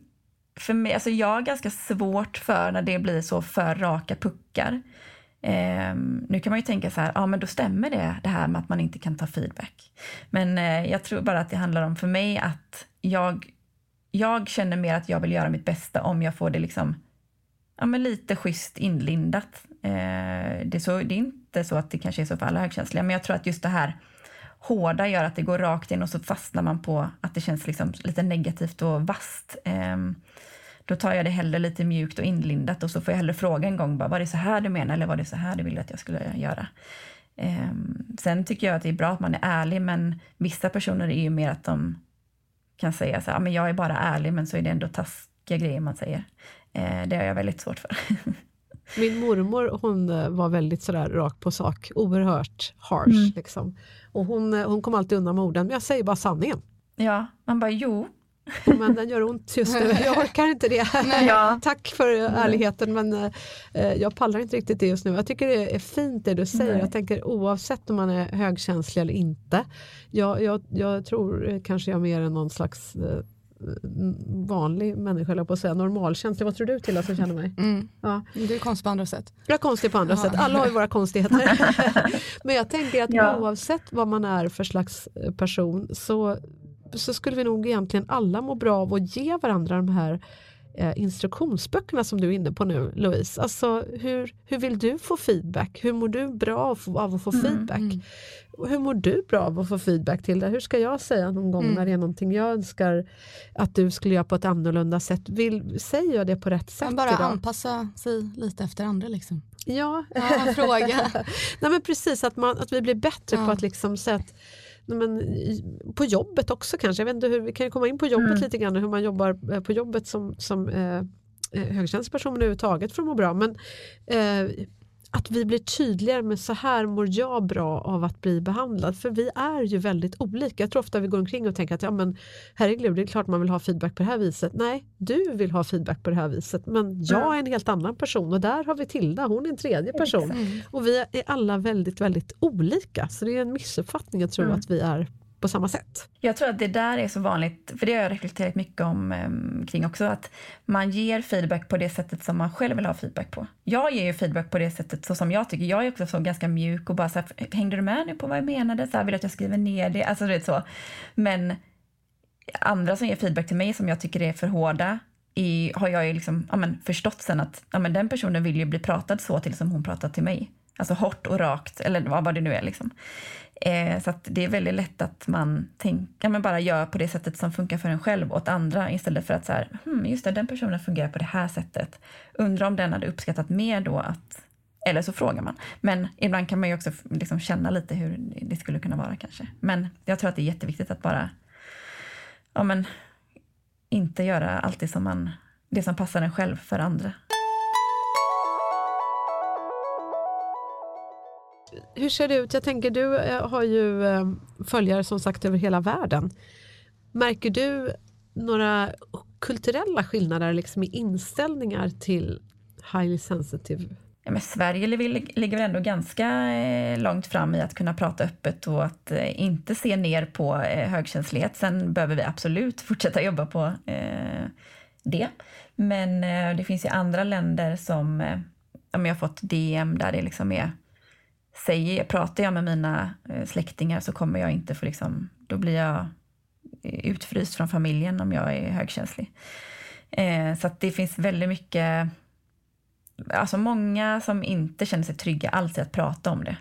[SPEAKER 2] för mig, alltså jag har ganska svårt för när det blir så för raka puckar. Um, nu kan man ju tänka så här, ja men då stämmer det, det här med att man inte kan ta feedback. Men uh, jag tror bara att det handlar om för mig att jag, jag känner mer att jag vill göra mitt bästa om jag får det liksom, ja men lite schysst inlindat. Eh, det, är så, det är inte så att det kanske är så för alla högkänsliga, men jag tror att just det här hårda gör att det går rakt in och så fastnar man på att det känns liksom lite negativt och vast. Um, då tar jag det hellre lite mjukt och inlindat och så får jag hellre fråga en gång bara, var det så här du menar eller var det så här du ville att jag skulle göra? Um, sen tycker jag att det är bra att man är ärlig men vissa personer är ju mer att de kan säga så här, men jag är bara ärlig men så är det ändå taskiga grejer man säger. Uh, det har jag väldigt svårt för.
[SPEAKER 1] Min mormor hon eh, var väldigt sådär rakt på sak, oerhört harsh. Mm. Liksom. Och hon, eh, hon kom alltid undan med orden, men jag säger bara sanningen.
[SPEAKER 2] Ja, man bara jo.
[SPEAKER 1] Men den gör ont just nu, jag orkar inte det. Ja. Tack för ärligheten men eh, jag pallar inte riktigt det just nu. Jag tycker det är fint det du säger, Nej. jag tänker oavsett om man är högkänslig eller inte. Jag, jag, jag tror kanske jag mer än någon slags eh, vanlig människa, eller på att säga, normalkänslig. Vad tror du till som känner mig?
[SPEAKER 3] Mm. Ja. Du är konstig på andra sätt.
[SPEAKER 1] Jag är konstig på andra ja. sätt, alla har ju våra konstigheter. Men jag tänker att ja. oavsett vad man är för slags eh, person så, så skulle vi nog egentligen alla må bra av att ge varandra de här eh, instruktionsböckerna som du är inne på nu Louise. Alltså, hur, hur vill du få feedback? Hur mår du bra av, av att få mm, feedback? Mm. Hur mår du bra av att få feedback till det? Hur ska jag säga någon gång mm. när det är någonting jag önskar att du skulle göra på ett annorlunda sätt? Vill, säger jag det på rätt sätt?
[SPEAKER 3] bara
[SPEAKER 1] idag?
[SPEAKER 3] anpassa sig lite efter andra liksom.
[SPEAKER 1] Ja,
[SPEAKER 3] ja fråga.
[SPEAKER 1] Nej, men precis att, man, att vi blir bättre ja. på att liksom säga att men, på jobbet också kanske. Jag vet inte hur, vi kan komma in på jobbet mm. lite grann hur man jobbar eh, på jobbet som, som eh, eh högtjänstperson överhuvudtaget för att må bra. Men eh, att vi blir tydligare med så här mår jag bra av att bli behandlad. För vi är ju väldigt olika. Jag tror ofta vi går omkring och tänker att ja men herregud, det är klart man vill ha feedback på det här viset. Nej, du vill ha feedback på det här viset men jag är en helt annan person och där har vi Tilda, hon är en tredje person. Mm. Och vi är alla väldigt, väldigt olika. Så det är en missuppfattning att tro mm. att vi är på samma sätt.
[SPEAKER 2] Jag tror att det där är så vanligt, för det har jag reflekterat mycket om eh, kring också, att man ger feedback på det sättet som man själv vill ha feedback på. Jag ger ju feedback på det sättet så som jag tycker. Jag är också så ganska mjuk och bara så här, hängde du med nu på vad jag menade? Så här, vill att jag skriver ner det? Alltså det är så. Men andra som ger feedback till mig som jag tycker är för hårda i, har jag ju liksom, ja, men, förstått sen att ja, men den personen vill ju bli pratad så till som hon pratar till mig. Alltså hårt och rakt, eller vad det nu är. Liksom. Eh, så det är väldigt lätt att man tänker, ja, men bara gör på det sättet som funkar för en själv åt andra istället för att så här, hmm, just det, den personen fungerar på det här sättet. Undrar om den hade uppskattat mer då att eller så frågar man. Men ibland kan man ju också liksom känna lite hur det skulle kunna vara kanske. Men jag tror att det är jätteviktigt att bara ja, men, inte göra alltid som man, det som passar en själv för andra.
[SPEAKER 1] Hur ser det ut? Jag tänker du eh, har ju eh, följare som sagt över hela världen. Märker du några kulturella skillnader liksom i inställningar till highly sensitive?
[SPEAKER 2] Ja, men Sverige ligger väl ändå ganska eh, långt fram i att kunna prata öppet och att inte se ner på högkänslighet. Sen behöver vi absolut fortsätta jobba på det. Men det finns ju andra länder som, om jag har fått DM där det liksom är säger, pratar jag med mina eh, släktingar så kommer jag inte få liksom, då blir jag eh, utfryst från familjen om jag är högkänslig. Eh, så att det finns väldigt mycket, alltså många som inte känner sig trygga alls i att prata om det.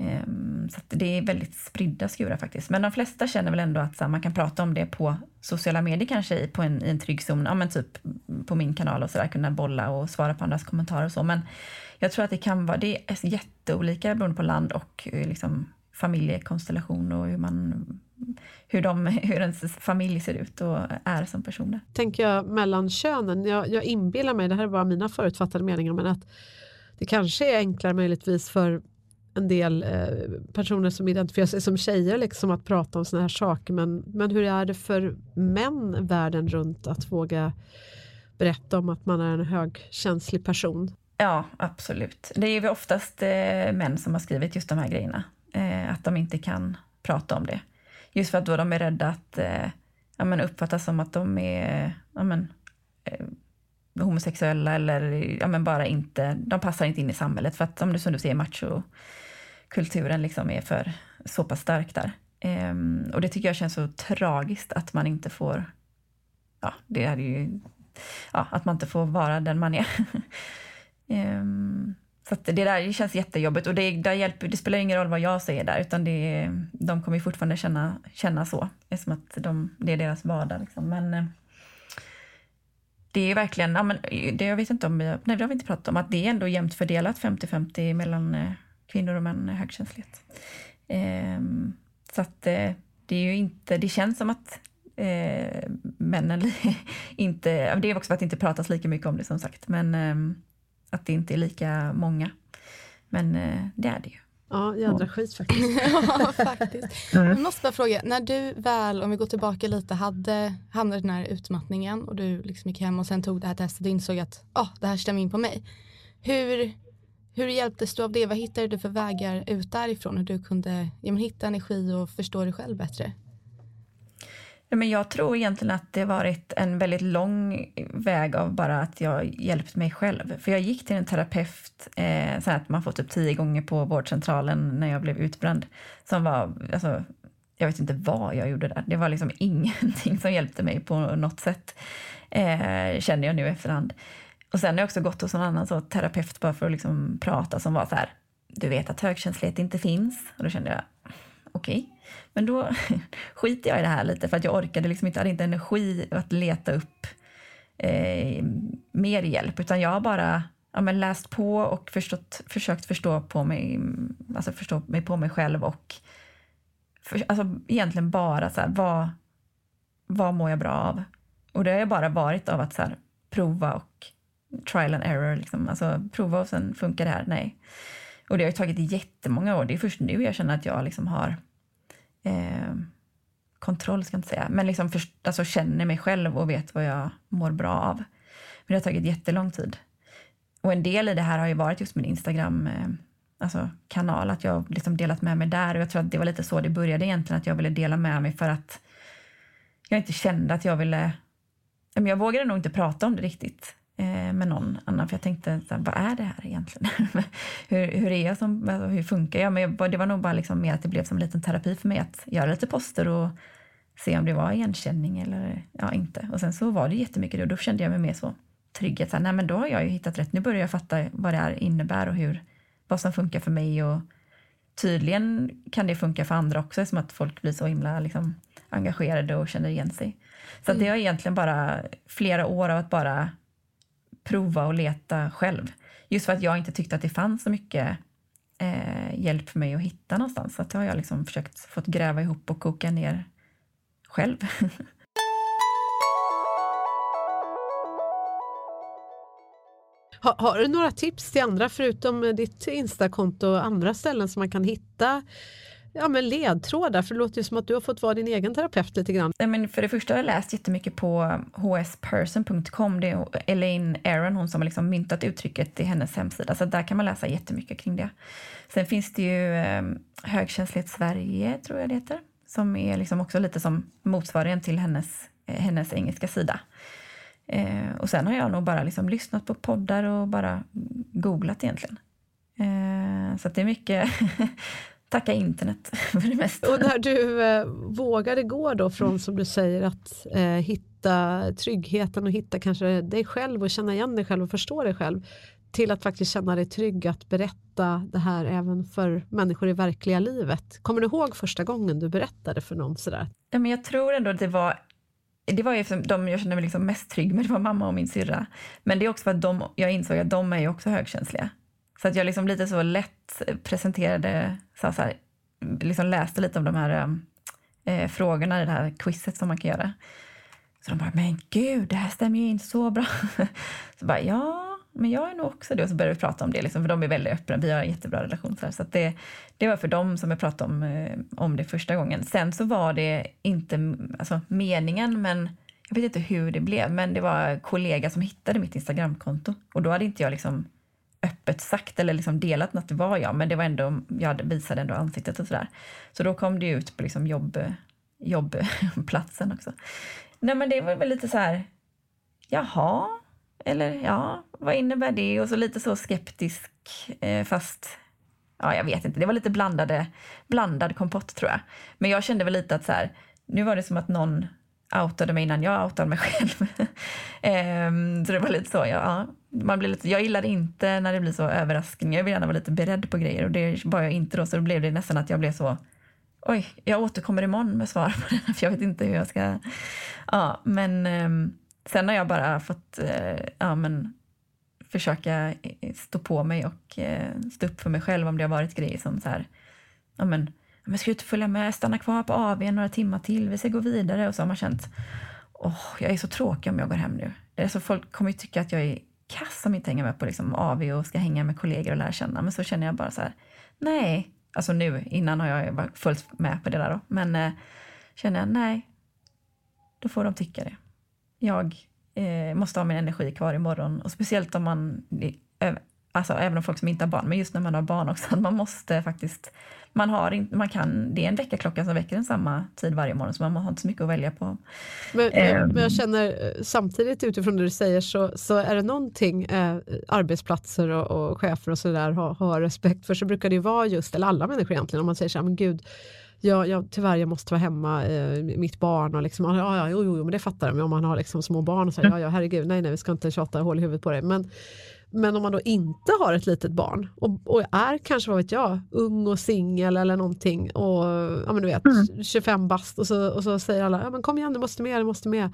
[SPEAKER 2] Eh, så det är väldigt spridda skurar faktiskt. Men de flesta känner väl ändå att här, man kan prata om det på sociala medier kanske på en, i en trygg zon, ja men typ på min kanal och sådär, kunna bolla och svara på andras kommentarer och så. Men jag tror att det kan vara, det är jätteolika beroende på land och eh, liksom familjekonstellation och hur man hur, de, hur ens familj ser ut och är som personer.
[SPEAKER 1] Tänker jag mellan könen, jag, jag inbillar mig, det här är bara mina förutfattade meningar, men att det kanske är enklare möjligtvis för en del eh, personer som identifierar sig som tjejer liksom att prata om sådana här saker men, men hur är det för män världen runt att våga berätta om att man är en högkänslig person?
[SPEAKER 2] Ja, absolut. Det är ju oftast eh, män som har skrivit just de här grejerna. Eh, att de inte kan prata om det. Just för att då de är rädda att eh, ja, men uppfattas som att de är ja, men, eh, homosexuella eller ja, men bara inte, de passar inte in i samhället för att som du, som du säger machokulturen liksom är för så pass stark där. Ehm, och det tycker jag känns så tragiskt att man inte får, ja det är ju, ja att man inte får vara den man är. um, så det där känns jättejobbigt och det, där hjälper, det spelar ingen roll vad jag säger där utan det, de kommer fortfarande känna, känna så. Eftersom att de, det är deras vardag. Liksom. Men eh, det är verkligen, ja, men det, jag vet inte om, nej det har vi inte pratat om, att det är ändå jämnt fördelat 50-50 mellan eh, kvinnor och män eh, högkänslighet. Um, så att det är ju inte, det känns som att eh, männen inte, det är också för att det inte pratas lika mycket om det som sagt, men eh, att det inte är lika många. Men eh, det är det ju.
[SPEAKER 1] Ja, jädra skit faktiskt.
[SPEAKER 3] ja, faktiskt. Mm. Jag måste bara fråga, när du väl, om vi går tillbaka lite, hade hamnat i den här utmattningen och du liksom gick hem och sen tog det här testet och insåg att oh, det här stämmer in på mig. Hur, hur hjälptes du av det? Vad hittade du för vägar ut därifrån? Hur du kunde ja, hitta energi och förstå dig själv bättre?
[SPEAKER 2] Men jag tror egentligen att det varit en väldigt lång väg av bara att jag hjälpt mig själv. För jag gick till en terapeut, eh, så att man får typ tio gånger på vårdcentralen när jag blev utbränd. Som var, alltså, jag vet inte vad jag gjorde där. Det var liksom ingenting som hjälpte mig på något sätt. Eh, känner jag nu efterhand. Och sen har jag också gått hos en annan så, terapeut bara för att liksom prata som var så här, du vet att högkänslighet inte finns. Och då kände jag, okej. Okay. Men då skiter jag i det här lite för att jag orkade liksom inte, hade inte energi att leta upp eh, mer hjälp. Utan jag har bara ja, men läst på och förstått, försökt förstå, på mig, alltså förstå mig på mig själv och för, alltså egentligen bara så här, vad, vad mår jag bra av? Och det har jag bara varit av att så här, prova och trial and error. Liksom. Alltså prova och sen funkar det här. Nej. Och det har tagit jättemånga år. Det är först nu jag känner att jag liksom har eh, kontroll, ska jag inte säga, men liksom för, alltså känner mig själv och vet vad jag mår bra av. Men det har tagit jättelång tid. Och en del i det här har ju varit just min Instagram eh, alltså kanal, att jag liksom delat med mig där. Och jag tror att det var lite så det började egentligen, att jag ville dela med mig för att jag inte kände att jag ville... Jag vågade nog inte prata om det riktigt med någon annan. För jag tänkte, vad är det här egentligen? hur, hur är jag som, alltså, hur funkar jag? Men det var nog bara liksom mer att det blev som en liten terapi för mig att göra lite poster och se om det var igenkänning eller ja, inte. Och sen så var det jättemycket det och då kände jag mig mer så trygg. Här, nej men då har jag ju hittat rätt. Nu börjar jag fatta vad det här innebär och hur, vad som funkar för mig. Och tydligen kan det funka för andra också, som att folk blir så himla liksom, engagerade och känner igen sig. Så mm. det var egentligen bara flera år av att bara prova och leta själv. Just för att jag inte tyckte att det fanns så mycket eh, hjälp för mig att hitta någonstans. Så att har jag liksom försökt fått gräva ihop och koka ner själv.
[SPEAKER 1] har, har, du några tips till andra förutom ditt Instakonto och andra ställen som man kan hitta ja, men ledtrådar? För det låter ju som att du har fått vara din egen terapeut lite grann.
[SPEAKER 2] Men för det första har jag läst jättemycket på hsperson.com. Det är Elaine Aron, hon som har liksom myntat uttrycket i hennes hemsida. Så där kan man läsa jättemycket kring det. Sen finns det ju eh, Högkänslighet Sverige, tror jag det heter. Som är liksom också lite som motsvarigheten till hennes, eh, hennes engelska sida. Eh, och sen har jag nog bara liksom lyssnat på poddar och bara googlat egentligen. Eh, så det är mycket tacka internet för det mesta.
[SPEAKER 1] Och när du eh, vågade gå då från som du säger att eh, hitta tryggheten och hitta kanske dig själv och känna igen dig själv och förstå dig själv till att faktiskt känna dig trygg att berätta det här även för människor i verkliga livet. Kommer du ihåg första gången du berättade för någon sådär?
[SPEAKER 2] Ja, men jag tror ändå att det var det var ju de jag kände mig liksom mest trygg med, det var mamma och min syrra. Men det är också för att de, jag insåg att de är ju också högkänsliga. Så att jag liksom lite så lätt presenterade, så här, liksom läste lite om de här eh, eh, frågorna i det här quizet som man kan göra. Så de bara, men gud, det här stämmer ju inte så bra. Så bara, ja, men jag är nog också det. Och så började vi prata om det, liksom, för de är väldigt öppna. Vi har en jättebra relation. Så, så det, det var för dem som jag pratade om, eh, om det första gången. Sen så var det inte alltså, meningen, men jag vet inte hur det blev. Men det var en kollega som hittade mitt Instagramkonto. Och då hade inte jag liksom öppet sagt eller liksom delat att det var jag, men det var ändå, jag visade ändå ansiktet och sådär. Så då kom det ut på liksom jobb, jobbplatsen också. Nej men det var väl lite så här, jaha, eller ja, vad innebär det? Och så lite så skeptisk, eh, fast ja, jag vet inte. Det var lite blandade, blandad kompott tror jag. Men jag kände väl lite att så här, nu var det som att någon outade mig innan jag outade mig själv. um, så det var lite så, ja. Man blir lite, jag gillar inte när det blir så överraskning. Jag vill gärna vara lite beredd på grejer och det var jag inte då. Så då blev det nästan att jag blev så, oj, jag återkommer imorgon med svar på det för jag vet inte hur jag ska... Ja, men ehm, sen har jag bara fått, eh, ja men försöka stå på mig och eh, stå upp för mig själv om det har varit grejer som så här, ja men men ska du inte följa med, stanna kvar på AV några timmar till, vi ska gå vidare. Och så har man känt, åh, jag är så tråkig om jag går hem nu. Alltså folk kommer ju tycka att jag är kass om jag inte hänger med på liksom AV och ska hänga med kollegor och lära känna. Men så känner jag bara så här, nej. Alltså nu, innan har jag varit fullt med på det där då. Men eh, känner jag, nej. Då får de tycka det. Jag eh, måste ha min energi kvar imorgon. Och speciellt om man, eh, alltså även om folk som inte har barn, men just när man har barn också, att man måste faktiskt man, har in, man kan, det är en väckarklocka som väcker en samma tid varje morgon så man har inte så mycket att välja på.
[SPEAKER 1] Men, eh. men jag känner eh, samtidigt utifrån det du säger så, så är det någonting eh, arbetsplatser och, och chefer och sådär har, har respekt för så brukar det ju vara just, eller alla människor egentligen, om man säger så här, men gud Ja, ja, tyvärr jag måste vara hemma, eh, mitt barn och liksom, ja, ja, jo, jo, men det fattar jag, men om man har liksom små barn och så, ja, ja, herregud, nej, nej, vi ska inte tjata hål i huvudet på det. Men, men om man då inte har ett litet barn och, och är kanske, vad vet jag, ung och singel eller någonting och ja, men du vet, mm. 25 bast och så, och så säger alla, ja, men kom igen, du måste med, du måste med.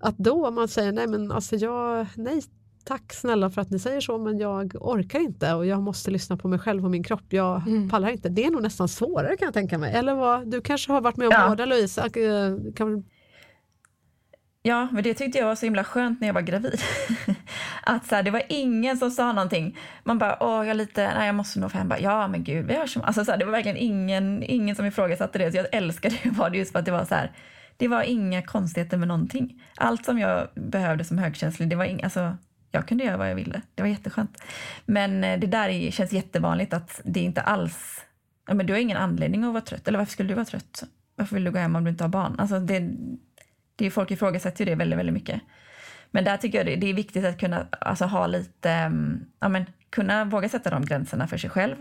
[SPEAKER 1] Att då man säger, nej men alltså jag, nej tack snälla för att ni säger så men jag orkar inte och jag måste lyssna på mig själv och min kropp. Jag mm. pallar inte. Det är nog nästan svårare kan jag tänka mig. Eller vad, du kanske har varit med om ja. båda Louise? Kan,
[SPEAKER 2] Ja, men det tyckte jag var så himla skönt när jag var gravid. att så här, det var ingen som sa någonting. Man bara, åh, jag är lite, nej jag måste nog hem. Bara, ja, men gud, vi hörs. Alltså, så här, det var verkligen ingen, ingen som ifrågasatte det. Så jag älskade det var det just för att det var så här, det var inga konstigheter med någonting. Allt som jag behövde som högkänslig, det var ing, alltså, jag kunde göra vad jag ville. Det var jätteskönt. Men eh, det där känns jättevanligt att det inte alls, ja, men du har ingen anledning att vara trött. Eller varför skulle du vara trött? Varför vill du gå hem om du inte har barn? Alltså det, det är folk ifrågasätter ju det väldigt, väldigt mycket. Men där tycker jag det, det är viktigt att kunna alltså, ha lite, mm, ja, men, kunna våga sätta de gränserna för sig själv.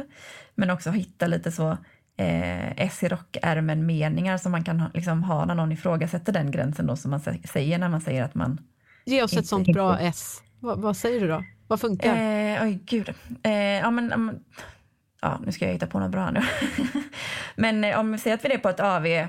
[SPEAKER 2] Men också hitta lite så eh, S i rockärmen meningar som man kan liksom, ha när någon ifrågasätter den gränsen då som man säger när man säger att man...
[SPEAKER 1] Ge oss ett sånt inte... bra S. Va, vad säger du då? Vad funkar?
[SPEAKER 2] Eh, oj, gud. Eh, ja, men, um, ja, nu ska jag hitta på något bra nu. men eh, om vi säger att vi är på ett AV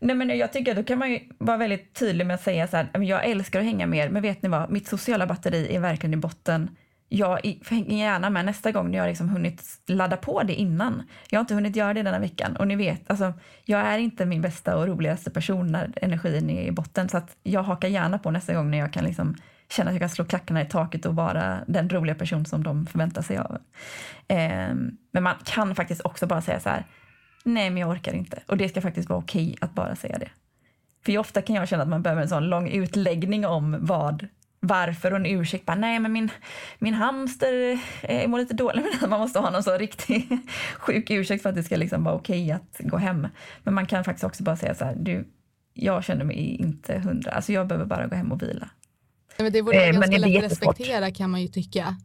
[SPEAKER 2] Nej, men jag tycker att då kan man ju vara väldigt tydlig med att säga så här, jag älskar att hänga med er, men vet ni vad, mitt sociala batteri är verkligen i botten. Jag hänger gärna med nästa gång när jag liksom hunnit ladda på det innan. Jag har inte hunnit göra det denna veckan och ni vet, alltså, jag är inte min bästa och roligaste person när energin är i botten så att jag hakar gärna på nästa gång när jag kan liksom känna att jag kan slå klackarna i taket och vara den roliga person som de förväntar sig av. Eh, men man kan faktiskt också bara säga så här, nej men jag orkar inte. Och det ska faktiskt vara okej att bara säga det. För ofta kan jag känna att man behöver en sån lång utläggning om vad, varför och en ursäkt. Bara, nej men min, min hamster eh, mår lite dåligt. Man måste ha någon så riktig sjuk ursäkt för att det ska liksom vara okej att gå hem. Men man kan faktiskt också bara säga så här, du, jag känner mig inte hundra, alltså jag behöver bara gå hem och vila.
[SPEAKER 3] Men det vore eh, ganska lätt att respektera kan man ju tycka.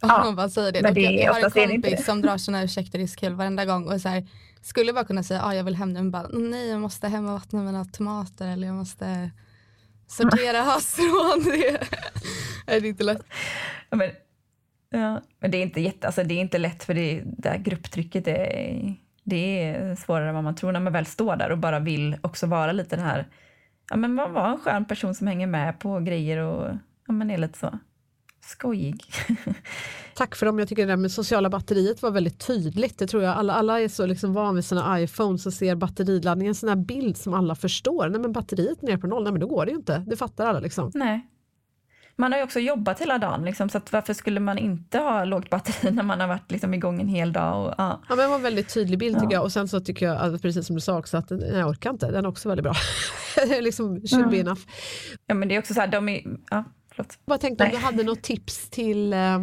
[SPEAKER 3] Ja, hon bara säger det. Men det jag har en kompis som drar såna ursäkter i kul varenda gång och så här, skulle bara kunna säga att ah, jag vill hem nu, men bara nej jag måste hem och vattna mina tomater eller jag måste sortera havsrån. det är inte lätt.
[SPEAKER 2] Ja, men, ja, men det är inte jätte, alltså det är inte lätt för det, det här grupptrycket är, det är svårare än vad man tror när man väl står där och bara vill också vara lite den här, ja men man var en skön person som hänger med på grejer och ja men är lite så skojig.
[SPEAKER 1] Tack för dem. Jag tycker det där med sociala batteriet var väldigt tydligt. Det tror jag alla, alla är så liksom van vid sina iPhones och ser batteriladdningen, en sån här bild som alla förstår. Nej men batteriet ner på noll, nej men då går det ju inte. Det fattar alla liksom.
[SPEAKER 2] Nej. Man har ju också jobbat hela dagen, liksom, så varför skulle man inte ha lågt batteri när man har varit liksom, igång en hel dag? Och, ja.
[SPEAKER 1] ja, men det var en väldigt tydlig bild tycker ja. jag. Och sen så tycker jag, precis som du sa också, att jag orkar inte. Den är också väldigt bra. liksom should mm. be enough.
[SPEAKER 2] Ja, men det är också så här, de är, ja, förlåt.
[SPEAKER 1] Jag bara tänkte om
[SPEAKER 2] Nej.
[SPEAKER 1] du hade något tips till eh,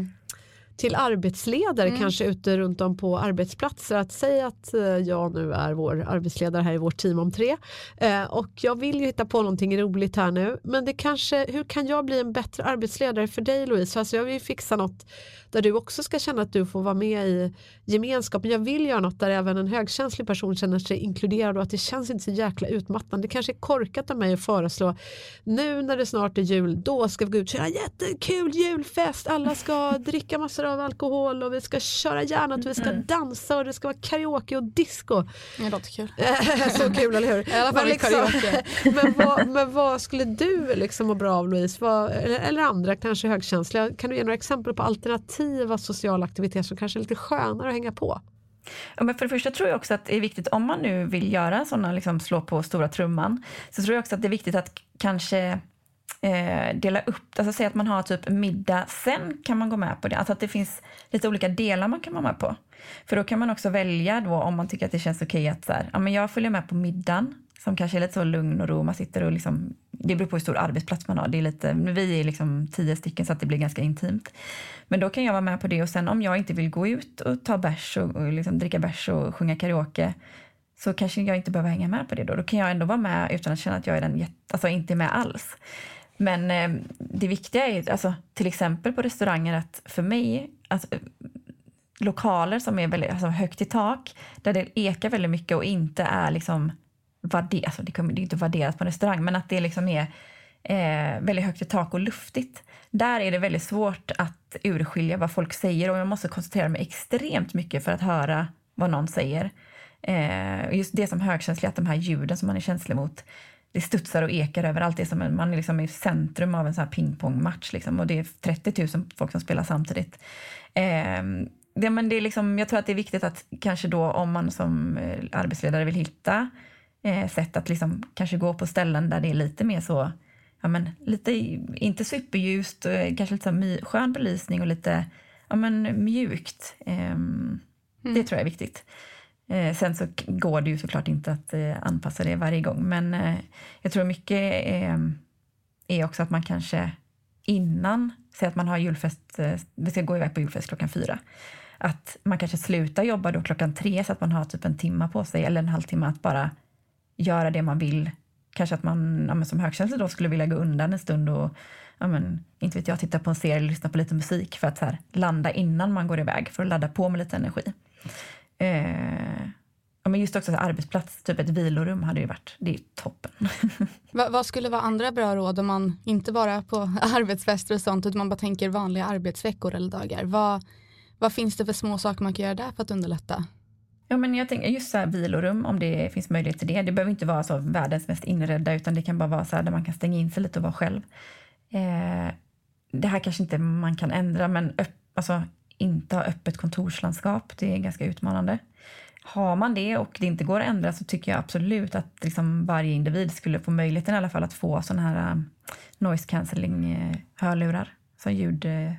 [SPEAKER 1] till arbetsledare
[SPEAKER 3] Mm.
[SPEAKER 1] kanske ute runt om på arbetsplatser att säga att eh, jag nu är vår arbetsledare här i vårt team om tre eh, och jag vill ju hitta på någonting roligt här nu men det kanske, hur kan jag bli en bättre arbetsledare för dig Louise? Alltså jag vill fixa något där du också ska känna att du får vara med i gemenskapen. Jag vill göra något där även en högkänslig person känner sig inkluderad och att det känns inte så jäkla utmattande. Det kanske är korkat av mig att föreslå nu när det snart är jul, då ska vi gå ut och köra jättekul julfest. Alla ska dricka massor av alkohol och vi ska köra järnet och vi ska dansa och det ska vara karaoke och disco.
[SPEAKER 3] Det låter kul.
[SPEAKER 1] så kul, eller hur?
[SPEAKER 3] I alla fall
[SPEAKER 1] men,
[SPEAKER 3] karaoke.
[SPEAKER 1] men, vad, men vad skulle du liksom må bra av Louise? Vad, eller, eller andra, kanske högkänsliga. Kan du ge några exempel på alternativa sociala aktiviteter som kanske är lite skönare att hänga på?
[SPEAKER 2] Ja, men för det första tror jag också att det är viktigt, om man nu vill göra sådana, liksom slå på stora trumman, så tror jag också att det är viktigt att kanske eh, dela upp, alltså säga att man har typ middag, sen kan man gå med på det. Alltså att det finns lite olika delar man kan vara med på. För då kan man också välja då om man tycker att det känns okej att så här, ja men jag följer med på middagen som kanske är lite så lugn och ro, man sitter och liksom, det beror på hur stor arbetsplats man har, det är lite, vi är liksom tio stycken så att det blir ganska intimt. Men då kan jag vara med på det och sen om jag inte vill gå ut och ta bärs och, och liksom dricka bärs och sjunga karaoke så kanske jag inte behöver hänga med på det då. Då kan jag ändå vara med utan att känna att jag är den jätte, alltså inte är med alls. Men eh, det viktiga är alltså, till exempel på restauranger att för mig, alltså, lokaler som är väldigt alltså, högt i tak, där det ekar väldigt mycket och inte är liksom värderat, alltså, det, kommer, det är inte värderat på en restaurang, men att det liksom är eh, väldigt högt i tak och luftigt. Där är det väldigt svårt att urskilja vad folk säger och jag måste koncentrera mig extremt mycket för att höra vad någon säger. Eh, just det som högkänsliga, att de här ljuden som man är känslig mot, det studsar och ekar överallt. Det är som en, man är liksom i centrum av en sån här pingpongmatch liksom, och det är 30 000 folk som spelar samtidigt. Eh, det, men det är liksom, jag tror att det är viktigt att kanske då om man som eh, arbetsledare vill hitta eh, sätt att liksom kanske gå på ställen där det är lite mer så, ja men lite, inte superljust, eh, kanske lite så my, skön belysning och lite, ja men mjukt. Eh, Det tror jag är viktigt. Eh, sen så går det ju såklart inte att eh, anpassa det varje gång, men eh, jag tror mycket eh, är också att man kanske innan, säg att man har julfest, vi ska gå iväg på julfest klockan fyra, att man kanske slutar jobba då klockan tre så att man har typ en timma på sig eller en halvtimme att bara göra det man vill. Kanske att man ja, men som högkänslig då skulle vilja gå undan en stund och ja, men, inte vet jag, titta på en serie eller lyssna på lite musik för att så här, landa innan man går iväg för att ladda på med lite energi. Eh, ja, men just också så här, arbetsplats, typ ett vilorum hade ju varit, det är toppen.
[SPEAKER 3] Va, vad skulle vara andra bra råd om man inte bara på arbetsfester och sånt utan man bara tänker vanliga arbetsveckor eller dagar? Vad, vad finns det för små saker man kan göra där för att underlätta?
[SPEAKER 2] Ja, men jag tänker just så här vilorum, om det finns möjlighet till det. Det behöver inte vara så världens mest inredda, utan det kan bara vara så här där man kan stänga in sig lite och vara själv. Eh, det här kanske inte man kan ändra, men öpp, alltså, inte ha öppet kontorslandskap, det är ganska utmanande. Har man det och det inte går att ändra så tycker jag absolut att liksom varje individ skulle få möjligheten i alla fall att få såna här eh, noise cancelling-hörlurar. Eh, som ljud eh,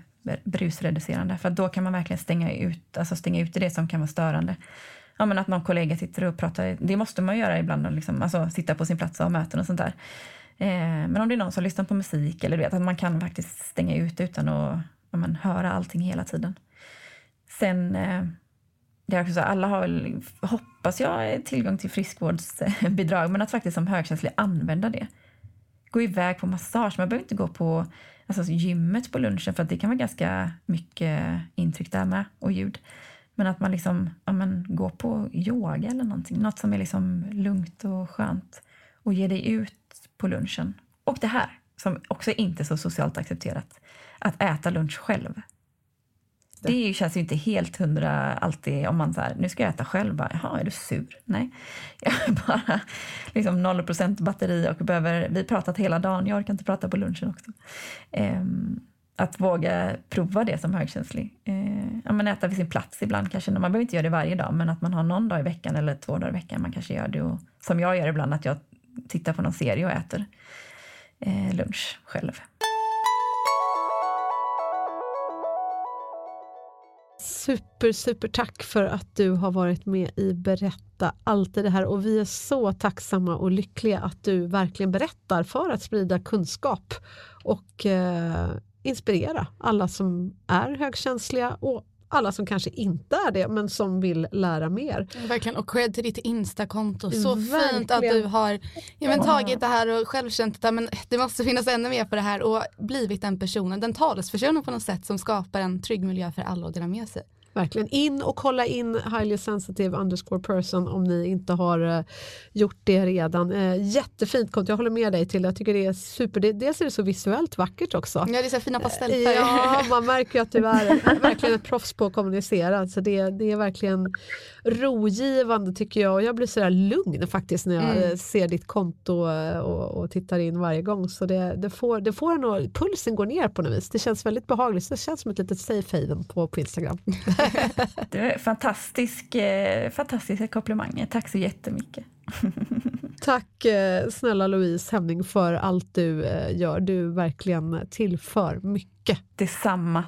[SPEAKER 2] brusreducerande. För då kan man verkligen stänga ut, alltså stänga ut det som kan vara störande. Ja, men att någon kollega sitter och pratar, det måste man göra ibland, och liksom, alltså sitta på sin plats och ha möten och sånt där. Eh, men om det är någon som lyssnar på musik eller du vet, att man kan faktiskt stänga ut utan att ja, men, höra allting hela tiden. Sen, eh, det är också så, alla har väl, hoppas jag, tillgång till friskvårdsbidrag, men att faktiskt som högkänslig använda det. Gå iväg på massage, man behöver inte gå på alltså, gymmet på lunchen för att det kan vara ganska mycket intryck där med och ljud. Men att man liksom, ja, men, går på yoga eller någonting, något som är liksom lugnt och skönt och ge dig ut på lunchen. Och det här, som också är inte så socialt accepterat, att äta lunch själv. Det känns ju inte helt hundra alltid om man så här, nu ska jag äta själv, bara, jaha, är du sur? Nej, jag har bara liksom 0% batteri och behöver, vi pratat hela dagen, jag orkar inte prata på lunchen också. Ehm, att våga prova det som högkänslig. Eh, ja, men äta vid sin plats ibland kanske, man behöver inte göra det varje dag, men att man har någon dag i veckan eller två dagar i veckan man kanske gör det. Och, som jag gör ibland, att jag tittar på någon serie och äter eh, lunch själv.
[SPEAKER 1] Super, super tack för att du har varit med i Berätta allt det här och vi är så tacksamma och lyckliga att du verkligen berättar för att sprida kunskap och eh, inspirera alla som är högkänsliga och alla som kanske inte är det men som vill lära mer.
[SPEAKER 3] Verkligen och cred till ditt instakonto. Så
[SPEAKER 1] Verkligen.
[SPEAKER 3] fint att du har ja, men, tagit det här och själv känt att men, det måste finnas ännu mer på det här och blivit den personen, den talespersonen på något sätt som skapar en trygg miljö för alla att dela med sig.
[SPEAKER 1] Verkligen in och kolla in highly sensitive underscore person om ni inte har uh, gjort det redan. Uh, jättefint konto, jag håller med dig till Jag tycker det är super. Det, dels är det så visuellt vackert också.
[SPEAKER 3] Ja, det är så fina pastellfärger.
[SPEAKER 1] Ja, man märker ju att du är verkligen ett proffs på att kommunicera. Så det, det är verkligen rogivande tycker jag. Och jag blir sådär lugn faktiskt när jag
[SPEAKER 3] Mm.
[SPEAKER 1] eh, ser ditt konto eh, och, och tittar in varje gång. Så det, det får, det får en pulsen går ner på något vis. Det känns väldigt behagligt. Det känns som ett litet safe haven på, på Instagram.
[SPEAKER 2] Det är fantastisk, eh, fantastiska komplimanger. Tack så jättemycket.
[SPEAKER 1] Tack eh, snälla Louise Hemning för allt du eh, gör. Du verkligen tillför mycket.
[SPEAKER 2] Detsamma.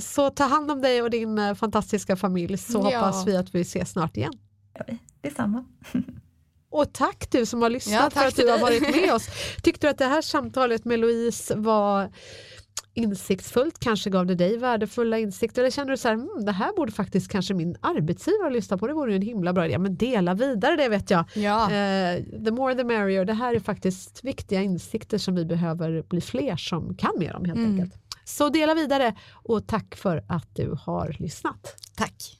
[SPEAKER 1] Så ta hand om dig och din fantastiska familj så
[SPEAKER 3] Ja.
[SPEAKER 1] hoppas vi att vi ses snart igen.
[SPEAKER 2] Detsamma.
[SPEAKER 1] Och tack du som har lyssnat
[SPEAKER 3] Ja,
[SPEAKER 1] för att du har varit med oss. Tyckte du att det här samtalet med Louise var insiktsfullt, kanske gav det dig värdefulla insikter eller känner du så här, mm, det här borde faktiskt kanske min arbetsgivare lyssna på, det vore ju en himla bra idé, men dela vidare det vet jag.
[SPEAKER 3] Ja.
[SPEAKER 1] Eh, the more the merrier, det här är faktiskt viktiga insikter som vi behöver bli fler som kan mer om helt
[SPEAKER 3] Mm.
[SPEAKER 1] enkelt. Så dela vidare och tack för att du har lyssnat.
[SPEAKER 3] Tack.